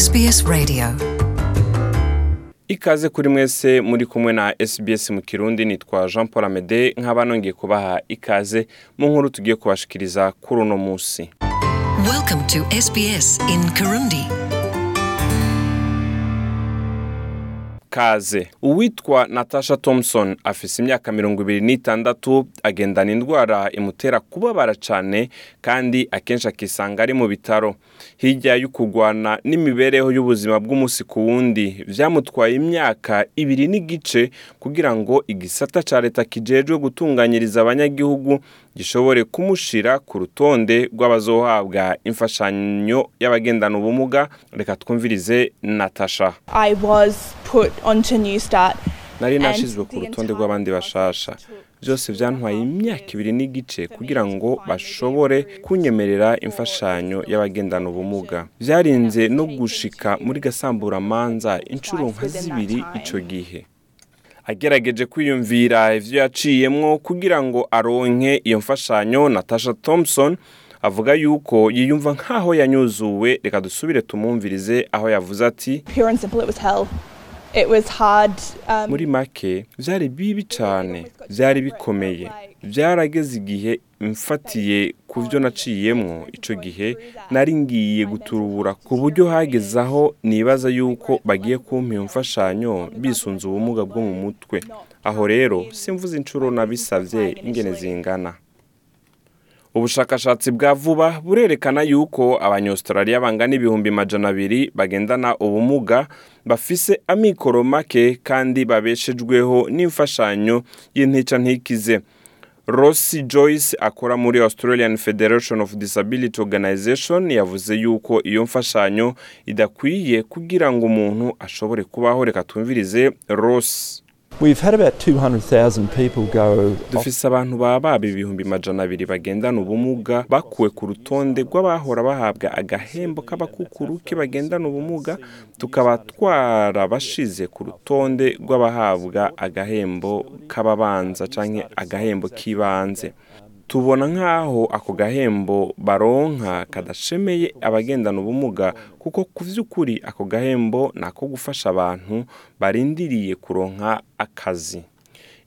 SBS Radio. Ikaze kuri mwese muri kumwe na SBS mu kirundi nitwa Jean Paul Amede nkaba nongeye kubaha ikaze mu nkuru tugiye kubashikiriza kuri uno munsi. Welcome to SBS in Kirundi. Kaze. Uwitwa natasha thompson afise imyaka mirongo ibiri n'itandatu agendana indwara imutera kubabara cane kandi akenshi akisanga ari mu bitaro. Hirya y'ukurwana n'imibereho y'ubuzima bw'umunsi ku wundi vyamutwaye imyaka ibiri n'igice kugira ngo igisata ca leta kijejwe gutunganyiriza abanyagihugu gishobore kumushira ku rutonde rw'abazohabwa imfashanyo y'abagendana ubumuga. Reka twumvirize natasha. I was put onto New Start. nari and nashizwe ku rutonde rw'abandi bashasha. byose byantwaye imyaka ibiri n'igice kugira ngo bashobore kunyemerera imfashanyo y'abagendana ubumuga. byarinze no gushika muri gasamburamanza inshuro nka zibiri ico gihe. Agerageje kwiyumvira ivyo yaciyemwo kugira ngo aronke iyo mfashanyo. Natasha thompson avuga yuko yiyumva nk'aho yanyuzuwe. Reka dusubire tumwumvirize aho yavuze ati Um, muri make byari bibi cyane byari bikomeye. byarageze igihe mfatiye ku byo naciyemwo icyo gihe nari ngiye guturubura ku buryo hageze aho nibaza yuko bagiye kumpa iyo mfashanyo. bisunze ubumuga bwo mu mutwe. Aho rero simvuze inshuro nabisabye ingene zingana. Ubushakashatsi bwa vuba burerekana yuko abanyaustraliya bangana ibihumbi majana abiri bagendana ubumuga bafise amikoro make kandi babeshejweho n'imfashanyo y'intica ntikize Rossi Joyce akora muri Australian Federation of Disability Organization yavuze yuko iyo mfashanyo idakwiye kugira ngo umuntu ashobore kubaho. Reka twumvirize Ross We've had about 200,000 people go off dufise abantu baba baba ibihumbi majana abiri bagendana ubumuga bakuwe ku rutonde rw'abahora bahabwa agahembo k'abakukuruke bagendana ubumuga tukaba twarabashize ku rutonde rw'abahabwa agahembo k'ababanza canke agahembo k'ibanze. Tubona nk'aho ako gahembo baronka kadashemeye abagendana ubumuga kuko ku vy'ukuri ako gahembo ni ako gufasha abantu barindiriye kuronka akazi.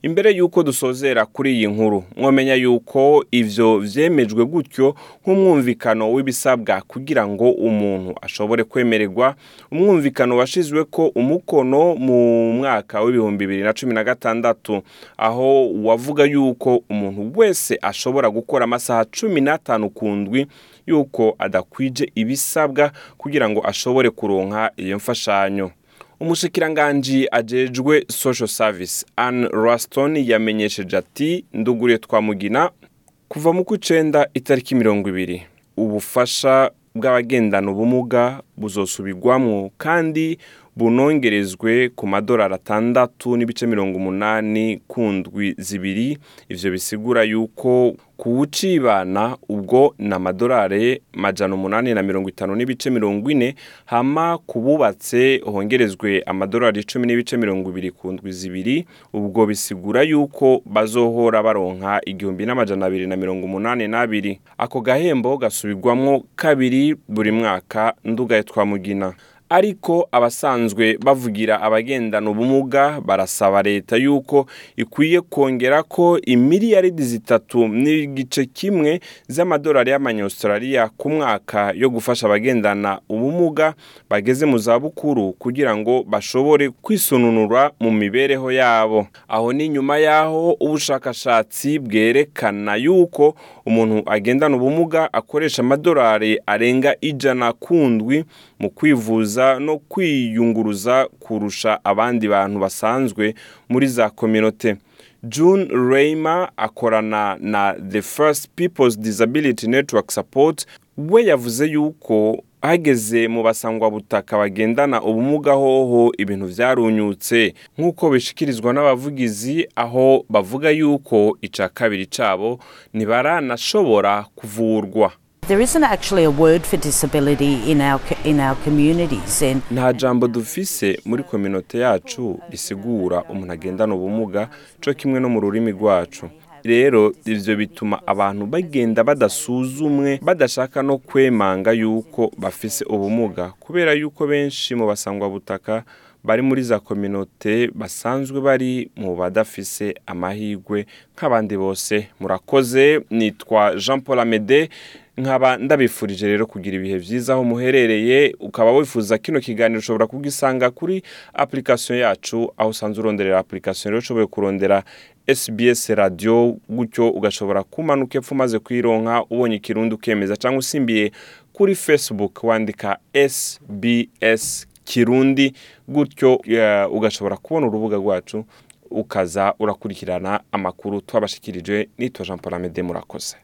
Imbere y'uko dusozera kuri iyi nkuru mwamenya y'uko ivyo vyemejwe gutyo nk'umwumvikano w'ibisabwa kugira ngo umuntu ashobore kwemererwa. Umwumvikano washizwe ko umukono mu mwaka w'ibihumbi bibiri na cumi na gatandatu aho wavuga y'uko umuntu wese ashobora gukora amasaha cumi n'atanu ku ndwi y'uko adakwije ibisabwa kugira ngo ashobore kuronka iyo mfashanyo. Umushikiranganji ajejwe social service. Anne raston yamenyesheje ati nduguriye twamugina kuva mu kw'icenda itariki mirongo ibiri. Ubufasha bw'abagendana ubumuga buzosubirwamwo kandi bunongerezwe ku madolari atandatu n'ibice mirongo umunani ku ndwi zibiri. Ivyo bisigura yuko kuwucibana ubwo ni amadolari majana umunani na mirongo itanu n'ibice mirongo ine hama kububatse hongerezwe amadolari icumi n'ibice mirongo ibiri ku ndwi zibiri. Ubwo bisigura yuko bazohora baronka igihumbi n'amajana abiri na mirongo umunani n'abiri. Ako gahembo gasubirwamwo kabiri buri mwaka ndugaye twamugina ariko abasanzwe bavugira abagendana ubumuga barasaba leta yuko ikwiye kongera ko imiliyaridi zitatu n'igice kimwe z'amadolari y'amanyaustraliya ku mwaka yo gufasha abagendana ubumuga bageze mu zabukuru kugira ngo bashobore kwisununura mu mibereho yabo. Aho ni nyuma y'aho ubushakashatsi bwerekana yuko umuntu agendana ubumuga akoresha amadolari arenga ijana ku ndwi mu kwivuza no kwiyunguruza kurusha abandi bantu basanzwe muri za kominote june reyma akorana na the first people's disability network support we yavuze yuko hageze mu basangwabutaka bagendana ubumuga hoho ibintu vyarunyutse nk'uko bishikirizwa n'abavugizi aho bavuga yuko ica kabiri cabo ntibaranashobora kuvurwa. Nta jambo dufise muri kominote yacu risigura umuntu agendana ubumuga co kimwe no mu rurimi rwacu. Rero ivyo bituma abantu bagenda badasuzumwe badashaka no kwemanga yuko bafise ubumuga. Kubera yuko benshi mu basangwa butaka bari muri za kominote basanzwe bari mu badafise amahirwe nk'abandi bose. Murakoze nitwa jean paul amede nkaba ndabifurije rero kugira ibihe byiza aho muherereye ukaba wifuza kino kiganiro ushobora kugisanga kuri application yacu aho usanzwe uronderera application rero ushoboye kurondera SBS radio gutyo ugashobora kumanuka epfo umaze kwironka ubonye ikirundi ukemeza cyangwa usimbiye kuri Facebook wandika SBS Kirundi gutyo eh, ugashobora kubona urubuga rwacu ukaza urakurikirana amakuru twabashikirije nitwa Jean Paul Amede murakoze.